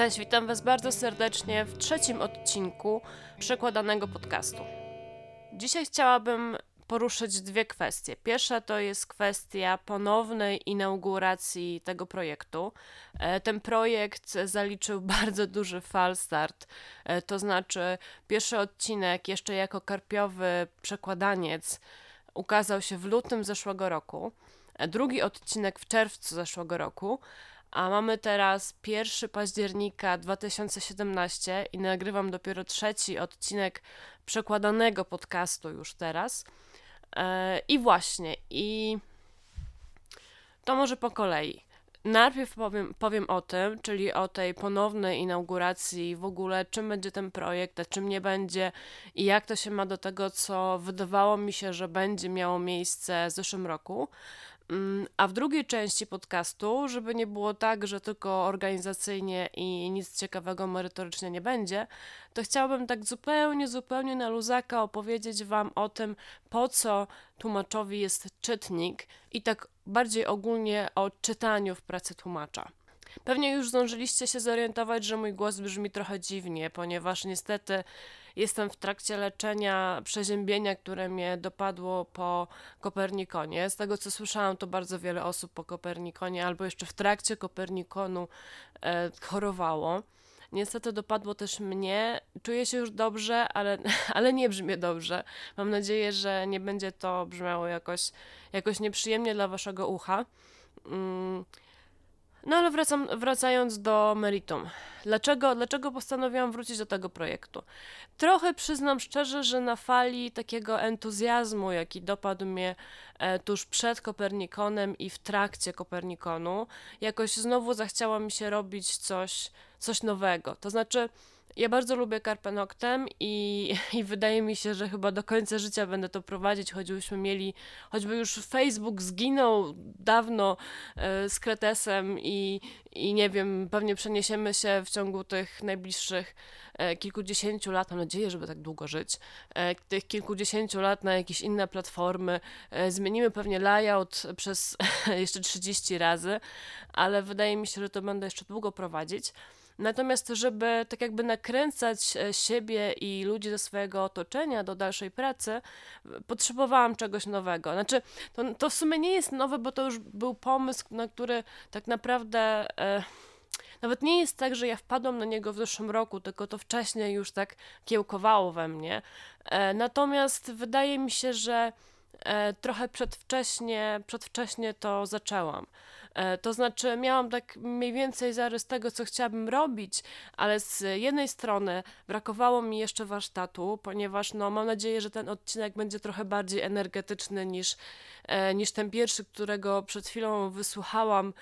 Cześć, witam Was bardzo serdecznie w trzecim odcinku przekładanego podcastu. Dzisiaj chciałabym poruszyć dwie kwestie. Pierwsza to jest kwestia ponownej inauguracji tego projektu. E, ten projekt zaliczył bardzo duży falstart, e, to znaczy pierwszy odcinek jeszcze jako karpiowy przekładaniec ukazał się w lutym zeszłego roku, drugi odcinek w czerwcu zeszłego roku, a mamy teraz 1 października 2017 i nagrywam dopiero trzeci odcinek przekładanego podcastu już teraz. E, I właśnie, i to może po kolei. Najpierw powiem, powiem o tym, czyli o tej ponownej inauguracji, w ogóle czym będzie ten projekt, a czym nie będzie i jak to się ma do tego, co wydawało mi się, że będzie miało miejsce w zeszłym roku. Mm, a w drugiej części podcastu, żeby nie było tak, że tylko organizacyjnie i nic ciekawego merytorycznie nie będzie, to chciałabym tak zupełnie, zupełnie na luzaka opowiedzieć Wam o tym, po co tłumaczowi jest czytnik i tak bardziej ogólnie o czytaniu w pracy tłumacza. Pewnie już zdążyliście się zorientować, że mój głos brzmi trochę dziwnie, ponieważ niestety jestem w trakcie leczenia przeziębienia, które mnie dopadło po Kopernikonie. Z tego co słyszałam, to bardzo wiele osób po Kopernikonie albo jeszcze w trakcie Kopernikonu e, chorowało. Niestety dopadło też mnie. Czuję się już dobrze, ale, ale nie brzmię dobrze. Mam nadzieję, że nie będzie to brzmiało jakoś, jakoś nieprzyjemnie dla waszego ucha. Mm. No ale wracam, wracając do meritum. Dlaczego, dlaczego postanowiłam wrócić do tego projektu? Trochę przyznam szczerze, że na fali takiego entuzjazmu, jaki dopadł mnie e, tuż przed Kopernikonem i w trakcie Kopernikonu, jakoś znowu zachciało mi się robić coś, coś nowego. To znaczy, ja bardzo lubię Carpe Noctem i, i wydaje mi się, że chyba do końca życia będę to prowadzić, choćbyśmy mieli, choćby już Facebook zginął dawno e, z Kretesem i, i nie wiem, pewnie przeniesiemy się w ciągu tych najbliższych e, kilkudziesięciu lat, mam nadzieję, żeby tak długo żyć, e, tych kilkudziesięciu lat na jakieś inne platformy, zmienimy pewnie layout przez jeszcze 30 razy, ale wydaje mi się, że to będę jeszcze długo prowadzić. Natomiast, żeby tak jakby nakręcać e, siebie i ludzi ze swojego otoczenia do dalszej pracy, potrzebowałam czegoś nowego. Znaczy, to, to w sumie nie jest nowe, bo to już był pomysł, na który tak naprawdę. E, nawet nie jest tak, że ja wpadłam na niego w zeszłym roku, tylko to wcześniej już tak kiełkowało we mnie. E, natomiast wydaje mi się, że e, trochę przedwcześnie, przedwcześnie to zaczęłam. E, to znaczy, miałam tak mniej więcej zarys tego, co chciałabym robić, ale z jednej strony brakowało mi jeszcze warsztatu, ponieważ no, mam nadzieję, że ten odcinek będzie trochę bardziej energetyczny niż, e, niż ten pierwszy, którego przed chwilą wysłuchałam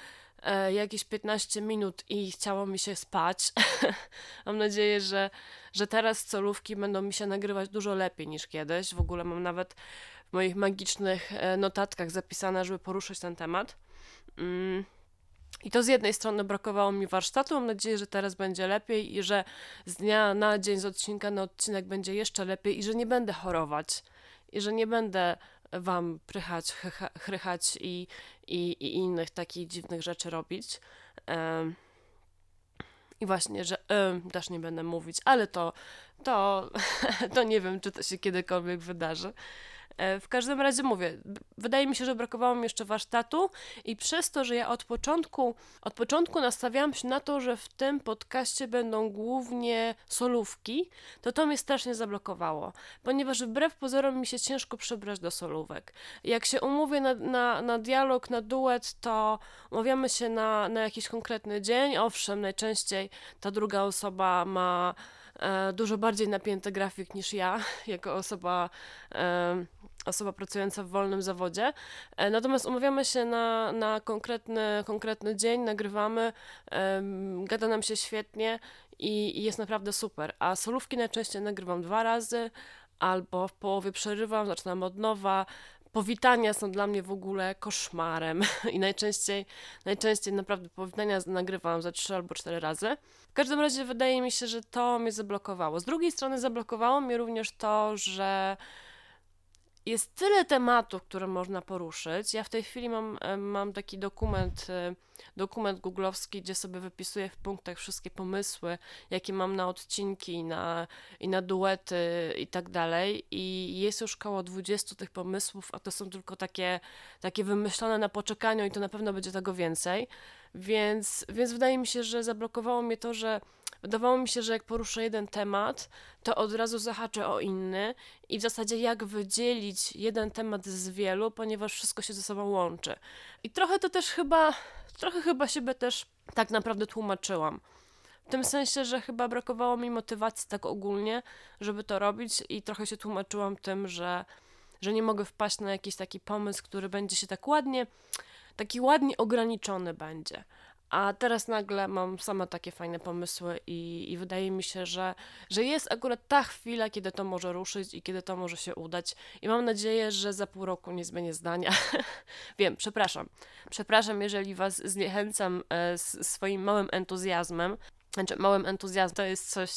e, jakieś 15 minut i chciało mi się spać. mam nadzieję, że, że teraz solówki będą mi się nagrywać dużo lepiej niż kiedyś. W ogóle mam nawet w moich magicznych notatkach zapisane, żeby poruszyć ten temat. Mm. I to z jednej strony brakowało mi warsztatu. Mam nadzieję, że teraz będzie lepiej i że z dnia na dzień, z odcinka na odcinek będzie jeszcze lepiej i że nie będę chorować i że nie będę wam prychać, chrychać i, i, i innych takich dziwnych rzeczy robić. Um, I właśnie, że też nie będę mówić, ale to, to, to nie wiem, czy to się kiedykolwiek wydarzy. E, w każdym razie mówię, wydaje mi się, że brakowało mi jeszcze warsztatu i przez to, że ja od początku, od początku nastawiałam się na to, że w tym podcaście będą głównie solówki, to to mnie strasznie zablokowało, ponieważ wbrew pozorom mi się ciężko przebrać do solówek. Jak się umówię na, na, na dialog, na duet, to umawiamy się na, na jakiś konkretny dzień, owszem, najczęściej ta druga osoba ma e, dużo bardziej napięty grafik niż ja, jako osoba osoba pracująca w wolnym zawodzie. E, natomiast umawiamy się na, na konkretny, konkretny dzień, nagrywamy, gada nam się świetnie i, i jest naprawdę super. A solówki najczęściej nagrywam dwa razy, albo w połowie przerywam, zaczynam od nowa. Powitania są dla mnie w ogóle koszmarem i najczęściej, najczęściej naprawdę powitania nagrywam za trzy albo cztery razy. W każdym razie wydaje mi się, że to mnie zablokowało. Z drugiej strony zablokowało mnie również to, że jest tyle tematów, które można poruszyć. Ja w tej chwili mam, mam taki dokument, e, dokument googlowski, gdzie sobie wypisuję w punktach wszystkie pomysły, jakie mam na odcinki na, i na duety i tak dalej. I jest już około 20 tych pomysłów, a to są tylko takie, takie wymyślone na poczekaniu i to na pewno będzie tego więcej. Więc, więc wydaje mi się, że zablokowało mnie to, że Wydawało mi się, że jak poruszę jeden temat, to od razu zahaczę o inny i w zasadzie jak wydzielić jeden temat z wielu, ponieważ wszystko się ze sobą łączy. I trochę to też chyba, trochę chyba siebie też tak naprawdę tłumaczyłam. W tym sensie, że chyba brakowało mi motywacji tak ogólnie, żeby to robić i trochę się tłumaczyłam tym, że, że nie mogę wpaść na jakiś taki pomysł, który będzie się tak ładnie, taki ładnie ograniczony będzie. A teraz nagle mam same takie fajne pomysły i, i wydaje mi się, że, że jest akurat ta chwila, kiedy to może ruszyć i kiedy to może się udać. I mam nadzieję, że za pół roku nie zmienię zdania. Wiem, przepraszam. Przepraszam, jeżeli Was zniechęcam e, swoim małym entuzjazmem. Znaczy, małym entuzjazmem to jest coś,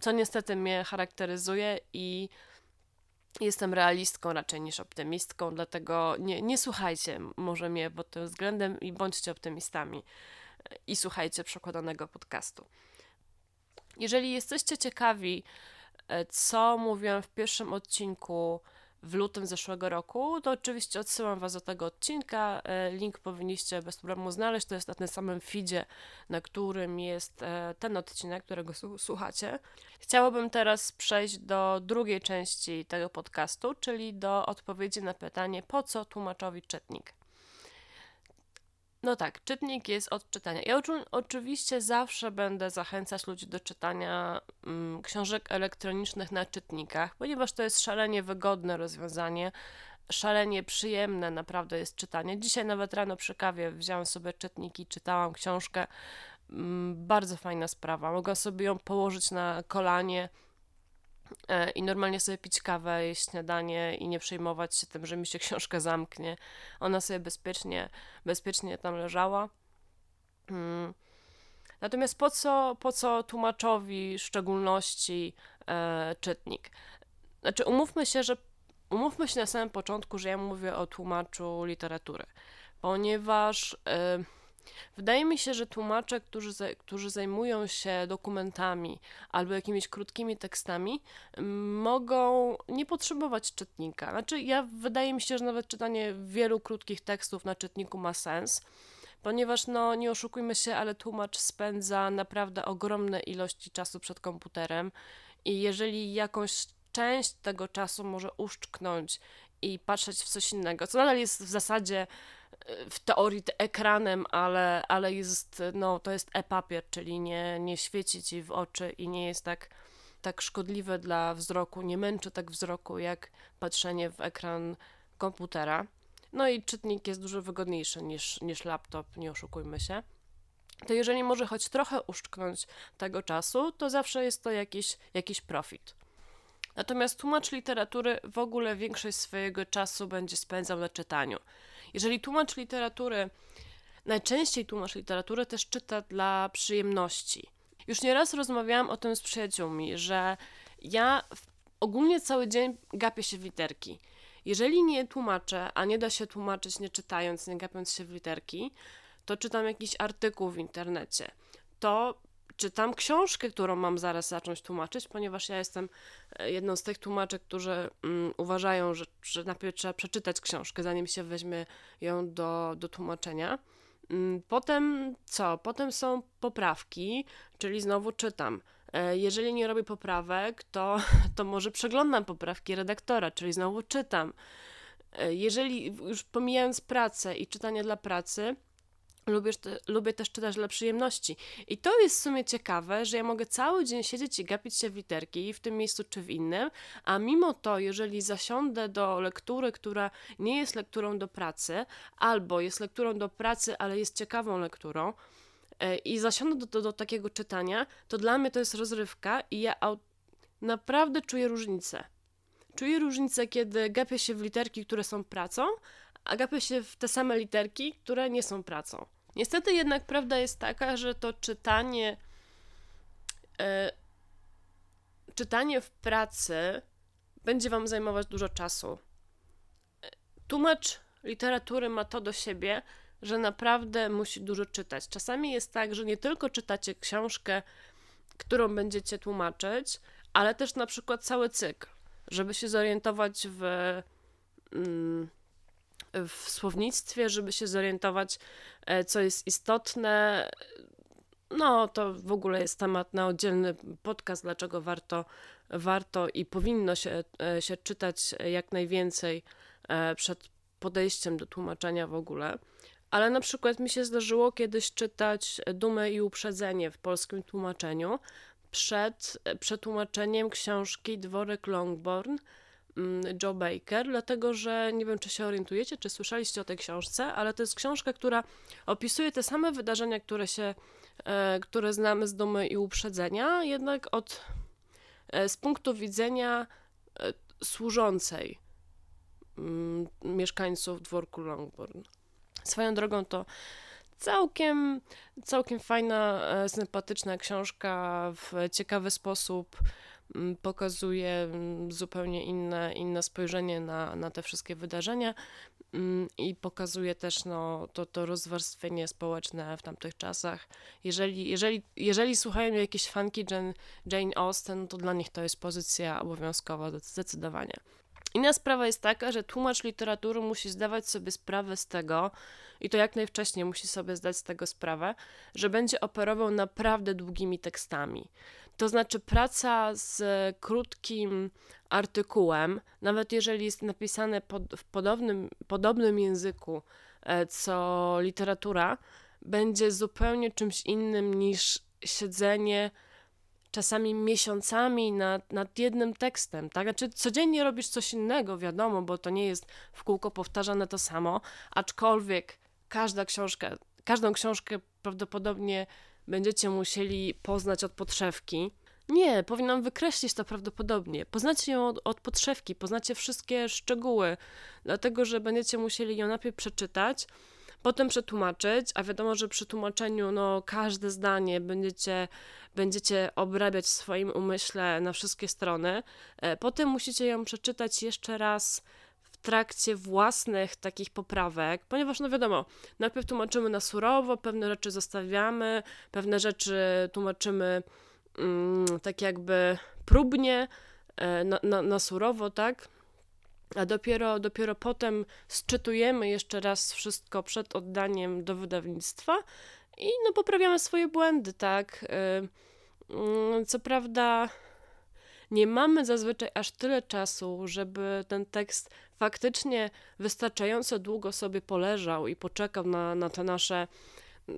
co niestety mnie charakteryzuje i Jestem realistką raczej niż optymistką, dlatego nie, nie słuchajcie może mnie pod tym względem i bądźcie optymistami i słuchajcie przekładanego podcastu. Jeżeli jesteście ciekawi, e, co mówiłam w pierwszym odcinku w lutym zeszłego roku, to oczywiście odsyłam Was do tego odcinka. E, link powinniście bez problemu znaleźć. To jest na tym samym feedzie, na którym jest e, ten odcinek, którego słuchacie. Chciałabym teraz przejść do drugiej części tego podcastu, czyli do odpowiedzi na pytanie, po co tłumaczowi czytnik. No tak, czytnik jest od czytania. Ja oczywiście zawsze będę zachęcać ludzi do czytania mm, książek elektronicznych na czytnikach, ponieważ to jest szalenie wygodne rozwiązanie, szalenie przyjemne naprawdę jest czytanie. Dzisiaj nawet rano przy kawie wziąłem sobie czytnik i czytałam książkę. Mm, bardzo fajna sprawa. Mogę sobie ją położyć na kolanie i normalnie sobie pić kawę, jeść śniadanie i nie przejmować się tym, że mi się książka zamknie. Ona sobie bezpiecznie, bezpiecznie tam leżała. Hmm. Natomiast po co, po co tłumaczowi w szczególności e, czytnik? Znaczy, umówmy się, że umówmy się na samym początku, że ja mówię o tłumaczu literatury, ponieważ e, Wydaje mi się, że tłumacze, którzy, którzy zajmują się dokumentami albo jakimiś krótkimi tekstami, mogą nie potrzebować czytnika. Znaczy, ja wydaje mi się, że nawet czytanie wielu krótkich tekstów na czytniku ma sens, ponieważ, no, nie oszukujmy się, ale tłumacz spędza naprawdę ogromne ilości czasu przed komputerem i jeżeli jakąś część tego czasu może uszczknąć i patrzeć w coś innego, co nadal jest w zasadzie w teorii ekranem, ale, ale jest, no, to jest e-papier, czyli nie, nie świeci ci w oczy i nie jest tak, tak szkodliwe dla wzroku, nie męczy tak wzroku jak patrzenie w ekran komputera. No i czytnik jest dużo wygodniejszy niż, niż laptop, nie oszukujmy się. To jeżeli może choć trochę uszczknąć tego czasu, to zawsze jest to jakiś, jakiś profit. Natomiast tłumacz literatury w ogóle większość swojego czasu będzie spędzał na czytaniu. Jeżeli tłumacz literatury, najczęściej tłumacz literatury też czyta dla przyjemności. Już nieraz rozmawiałam o tym z przyjaciółmi, że ja ogólnie cały dzień gapię się w literki. Jeżeli nie tłumaczę, a nie da się tłumaczyć nie czytając, nie gapiąc się w literki, to czytam jakiś artykuł w internecie. To czytam książkę, którą mam zaraz zacząć tłumaczyć, ponieważ ja jestem e, jedną z tych tłumaczek, którzy mm, uważają, że, że najpierw trzeba przeczytać książkę, zanim się weźmie ją do, do tłumaczenia. Mm, potem co? Potem są poprawki, czyli znowu czytam. E, jeżeli nie robię poprawek, to, to może przeglądam poprawki redaktora, czyli znowu czytam. E, jeżeli już pomijając pracę i czytanie dla pracy, Lubię, lubię też czytać dla przyjemności. I to jest w sumie ciekawe, że ja mogę cały dzień siedzieć i gapić się w literki w tym miejscu czy w innym, a mimo to, jeżeli zasiądę do lektury, która nie jest lekturą do pracy, albo jest lekturą do pracy, ale jest ciekawą lekturą, e, i zasiądę do, do, do takiego czytania, to dla mnie to jest rozrywka i ja naprawdę czuję różnicę. Czuję różnicę, kiedy gapię się w literki, które są pracą, a gapię się w te same literki, które nie są pracą. Niestety jednak prawda jest taka, że to czytanie e, czytanie w pracy będzie wam zajmować dużo czasu. Tłumacz literatury ma to do siebie, że naprawdę musi dużo czytać. Czasami jest tak, że nie tylko czytacie książkę, którą będziecie tłumaczyć, ale też na przykład cały cykl, żeby się zorientować w, mm, w słownictwie, żeby się zorientować, e, co jest istotne. No, to w ogóle jest temat na oddzielny podcast, dlaczego warto, warto i powinno się, e, się czytać jak najwięcej e, przed podejściem do tłumaczenia w ogóle. Ale na przykład mi się zdarzyło kiedyś czytać Dumę i Uprzedzenie w polskim tłumaczeniu przed przetłumaczeniem książki Dworek Longbourn mm, Joe Baker, dlatego że nie wiem, czy się orientujecie, czy słyszeliście o tej książce, ale to jest książka, która opisuje te same wydarzenia, które się, e, które znamy z Dumy i Uprzedzenia, jednak od, e, z punktu widzenia e, służącej mm, mieszkańców dworku Longbourn. Swoją drogą to całkiem, całkiem fajna, sympatyczna książka, w ciekawy sposób mm, pokazuje zupełnie inne, inne spojrzenie na, na te wszystkie wydarzenia i pokazuje też no, to, to rozwarstwienie społeczne w tamtych czasach. Jeżeli, jeżeli, jeżeli słuchają jakieś fanki Jane, Jane Austen, to dla nich to jest pozycja obowiązkowa zdecydowanie. Inna sprawa jest taka, że tłumacz literatury musi zdawać sobie sprawę z tego, i to jak najwcześniej musi sobie zdać z tego sprawę, że będzie operował naprawdę długimi tekstami. To znaczy, praca z krótkim artykułem, nawet jeżeli jest napisane pod, w podobnym, podobnym języku e, co literatura, będzie zupełnie czymś innym niż siedzenie czasami miesiącami nad, nad jednym tekstem, tak? Znaczy codziennie robisz coś innego, wiadomo, bo to nie jest w kółko powtarzane to samo, aczkolwiek każda książka, każdą książkę prawdopodobnie będziecie musieli poznać od podszewki. Nie, powinnam wykreślić to prawdopodobnie. Poznacie ją od, od podszewki, poznacie wszystkie szczegóły, dlatego że będziecie musieli ją najpierw przeczytać, potem przetłumaczyć, a wiadomo, że przy tłumaczeniu no, każde zdanie będziecie, będziecie obrabiać w swoim umyśle na wszystkie strony. E, potem musicie ją przeczytać jeszcze raz w trakcie własnych takich poprawek, ponieważ no wiadomo, najpierw tłumaczymy na surowo, pewne rzeczy zostawiamy, pewne rzeczy tłumaczymy mm, tak jakby próbnie, e, na, na, na surowo, tak? A dopiero, dopiero potem sczytujemy jeszcze raz wszystko przed oddaniem do wydawnictwa i no poprawiamy swoje błędy, tak. Y, mm, co prawda nie mamy zazwyczaj aż tyle czasu, żeby ten tekst faktycznie wystarczająco długo sobie poleżał i poczekał na, na te nasze,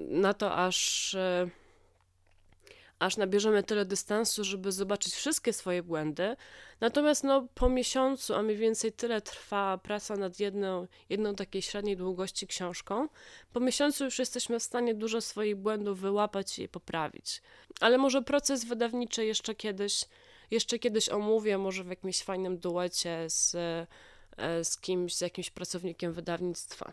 na to aż y, aż nabierzemy tyle dystansu, żeby zobaczyć wszystkie swoje błędy. Natomiast no, po miesiącu, a mniej więcej tyle trwa praca nad jedną, jedną takiej średniej długości książką, po miesiącu już jesteśmy w stanie dużo swoich błędów wyłapać i poprawić. Ale może proces wydawniczy jeszcze kiedyś, jeszcze kiedyś omówię, może w jakimś fajnym duecie z, e, z kimś, z jakimś pracownikiem wydawnictwa.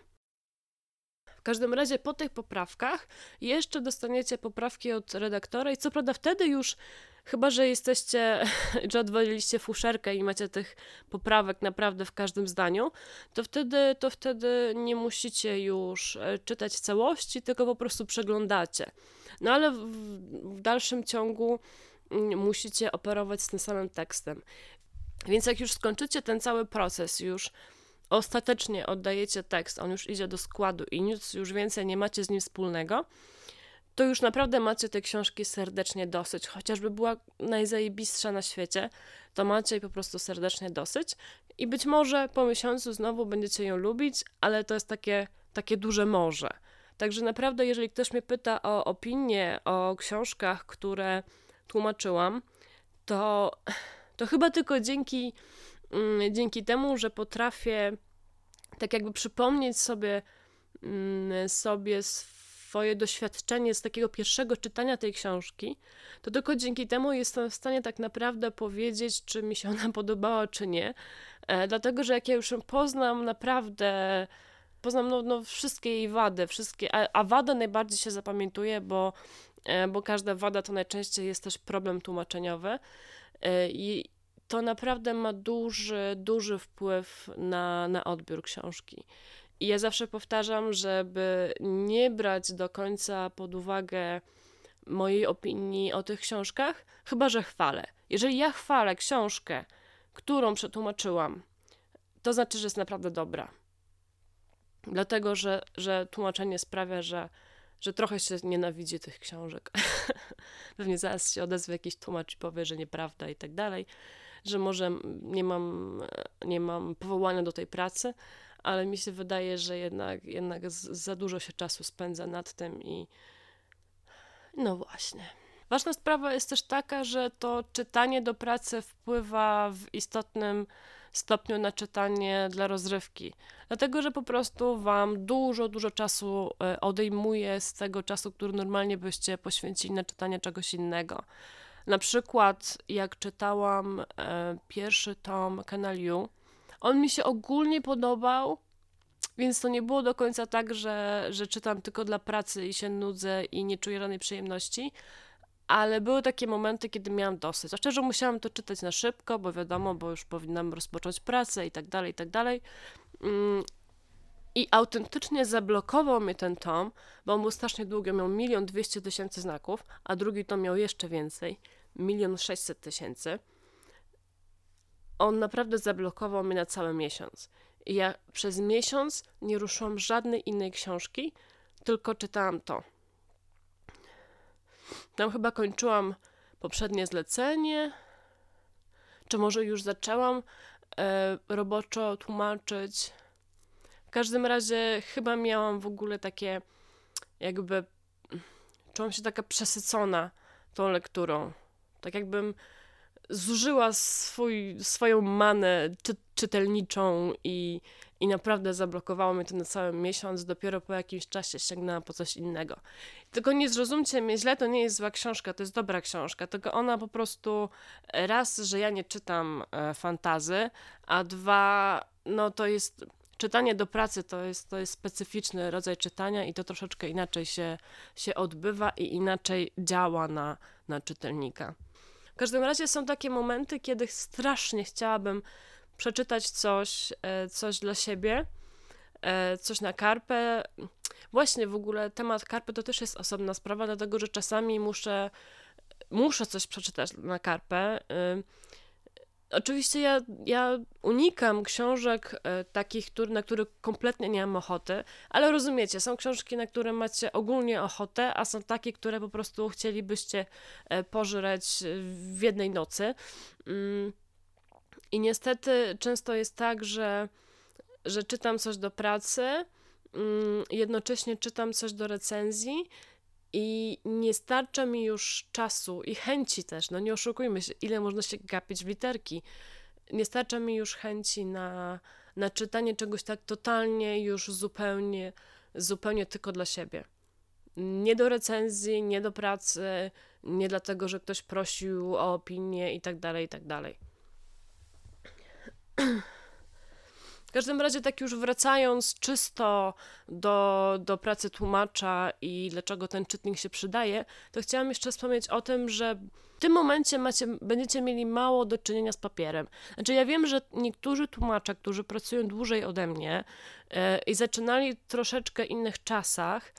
W każdym razie po tych poprawkach jeszcze dostaniecie poprawki od redaktora i co prawda wtedy już Chyba, że jesteście, że odwaliliście fuszerkę i macie tych poprawek naprawdę w każdym zdaniu, to wtedy, to wtedy nie musicie już e, czytać całości, tylko po prostu przeglądacie. No ale w, w dalszym ciągu mm, musicie operować z tym samym tekstem. Więc jak już skończycie ten cały proces, już ostatecznie oddajecie tekst, on już idzie do składu i nic już więcej nie macie z nim wspólnego, to już naprawdę macie tej książki serdecznie dosyć. Chociażby była najzajebistsza na świecie, to macie jej po prostu serdecznie dosyć. I być może po miesiącu znowu będziecie ją lubić, ale to jest takie, takie duże morze. Także naprawdę, jeżeli ktoś mnie pyta o opinię o książkach, które tłumaczyłam, to, to chyba tylko dzięki dzięki temu, że potrafię tak jakby przypomnieć sobie, mm, sobie swoje doświadczenie z takiego pierwszego czytania tej książki, to tylko dzięki temu jestem w stanie tak naprawdę powiedzieć, czy mi się ona podobała, czy nie. E, dlatego, że jak ja już ją poznam naprawdę, poznam no, no wszystkie jej wady, wszystkie, a, a wadę najbardziej się zapamiętuje, bo, e, bo każda wada to najczęściej jest też problem tłumaczeniowy. E, I to naprawdę ma duży, duży wpływ na, na odbiór książki. I ja zawsze powtarzam, żeby nie brać do końca pod uwagę mojej opinii o tych książkach, chyba że chwalę. Jeżeli ja chwalę książkę, którą przetłumaczyłam, to znaczy, że jest naprawdę dobra. Dlatego, że, że tłumaczenie sprawia, że, że trochę się nienawidzi tych książek. Pewnie zaraz się odezwie jakiś tłumacz i powie, że nieprawda i tak dalej, że może nie mam, nie mam powołania do tej pracy, ale mi się wydaje, że jednak, jednak za dużo się czasu spędza nad tym i no właśnie. Ważna sprawa jest też taka, że to czytanie do pracy wpływa w istotnym stopniu na czytanie dla rozrywki. Dlatego, że po prostu Wam dużo, dużo czasu e, odejmuje z tego czasu, który normalnie byście poświęcili na czytanie czegoś innego. Na przykład, jak czytałam e, pierwszy tom Canal on mi się ogólnie podobał, więc to nie było do końca tak, że, że czytam tylko dla pracy i się nudzę i nie czuję żadnej przyjemności, ale były takie momenty, kiedy miałam dosyć. Znaczy, że musiałam to czytać na szybko, bo wiadomo, bo już powinnam rozpocząć pracę i tak dalej, i tak dalej. I autentycznie zablokował mnie ten tom, bo on był strasznie długi, miał milion dwieście tysięcy znaków, a drugi tom miał jeszcze więcej, milion sześćset tysięcy. On naprawdę zablokował mnie na cały miesiąc. I ja przez miesiąc nie ruszyłam żadnej innej książki, tylko czytałam to. Tam chyba kończyłam poprzednie zlecenie, czy może już zaczęłam e, roboczo tłumaczyć. W każdym razie chyba miałam w ogóle takie, jakby, czułam się taka przesycona tą lekturą. Tak jakbym zużyła swój, swoją manę czy, czytelniczą i, i naprawdę zablokowało mnie to na cały miesiąc. Dopiero po jakimś czasie sięgnęłam po coś innego. Tylko nie zrozumcie mnie źle, to nie jest zła książka, to jest dobra książka, tylko ona po prostu raz, że ja nie czytam e, fantazy, a dwa, no to jest czytanie do pracy to jest, to jest specyficzny rodzaj czytania i to troszeczkę inaczej się, się odbywa i inaczej działa na, na czytelnika. W każdym razie są takie momenty, kiedy strasznie chciałabym przeczytać coś, e, coś dla siebie, e, coś na karpę. Właśnie w ogóle temat karpy to też jest osobna sprawa, dlatego że czasami muszę, muszę coś przeczytać na karpę. Oczywiście ja, ja unikam książek e, takich, który, na które kompletnie nie mam ochoty, ale rozumiecie, są książki, na które macie ogólnie ochotę, a są takie, które po prostu chcielibyście e, pożreć w jednej nocy. Mm. I niestety często jest tak, że, że czytam coś do pracy, mm, jednocześnie czytam coś do recenzji i nie starcza mi już czasu i chęci też, no nie oszukujmy się, ile można się gapić w literki. Nie starcza mi już chęci na, na czytanie czegoś tak totalnie już zupełnie, zupełnie tylko dla siebie. Nie do recenzji, nie do pracy, nie dlatego, że ktoś prosił o opinię i tak dalej, i tak dalej. W każdym razie, tak już wracając czysto do, do pracy tłumacza i dlaczego ten czytnik się przydaje, to chciałam jeszcze wspomnieć o tym, że w tym momencie macie, będziecie mieli mało do czynienia z papierem. Znaczy, ja wiem, że niektórzy tłumacze, którzy pracują dłużej ode mnie yy, i zaczynali troszeczkę innych czasach,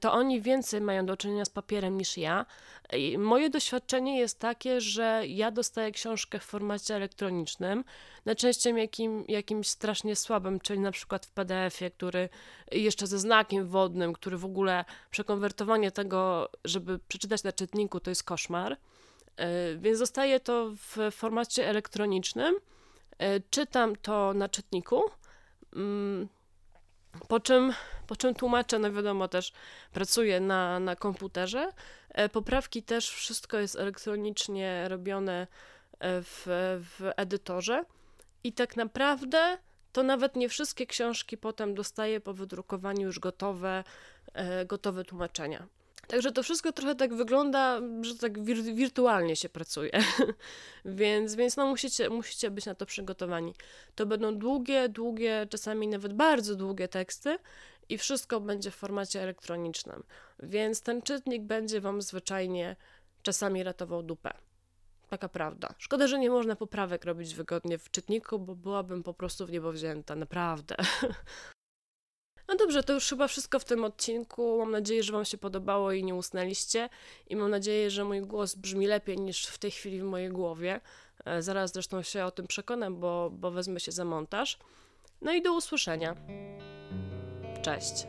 to oni więcej mają do czynienia z papierem niż ja. I moje doświadczenie jest takie, że ja dostaję książkę w formacie elektronicznym, najczęściej jakim, jakimś strasznie słabym, czyli na przykład w PDF-ie, który jeszcze ze znakiem wodnym, który w ogóle przekonwertowanie tego, żeby przeczytać na czytniku, to jest koszmar. E, więc dostaję to w formacie elektronicznym. E, czytam to na czytniku mm, po czym, po czym tłumaczę, no wiadomo, też pracuję na, na komputerze. E, poprawki też, wszystko jest elektronicznie robione e, w, w edytorze. I tak naprawdę to nawet nie wszystkie książki potem dostaję po wydrukowaniu już gotowe, e, gotowe tłumaczenia. Także to wszystko trochę tak wygląda, że tak wir wirtualnie się pracuje. więc więc no musicie, musicie być na to przygotowani. To będą długie, długie, czasami nawet bardzo długie teksty i wszystko będzie w formacie elektronicznym. Więc ten czytnik będzie Wam zwyczajnie czasami ratował dupę. Taka prawda. Szkoda, że nie można poprawek robić wygodnie w czytniku, bo byłabym po prostu w niebo wzięta, naprawdę. No dobrze, to już chyba wszystko w tym odcinku. Mam nadzieję, że Wam się podobało i nie usnęliście. I mam nadzieję, że mój głos brzmi lepiej niż w tej chwili w mojej głowie. E, zaraz zresztą się o tym przekonam, bo, bo wezmę się za montaż. No i do usłyszenia. Cześć.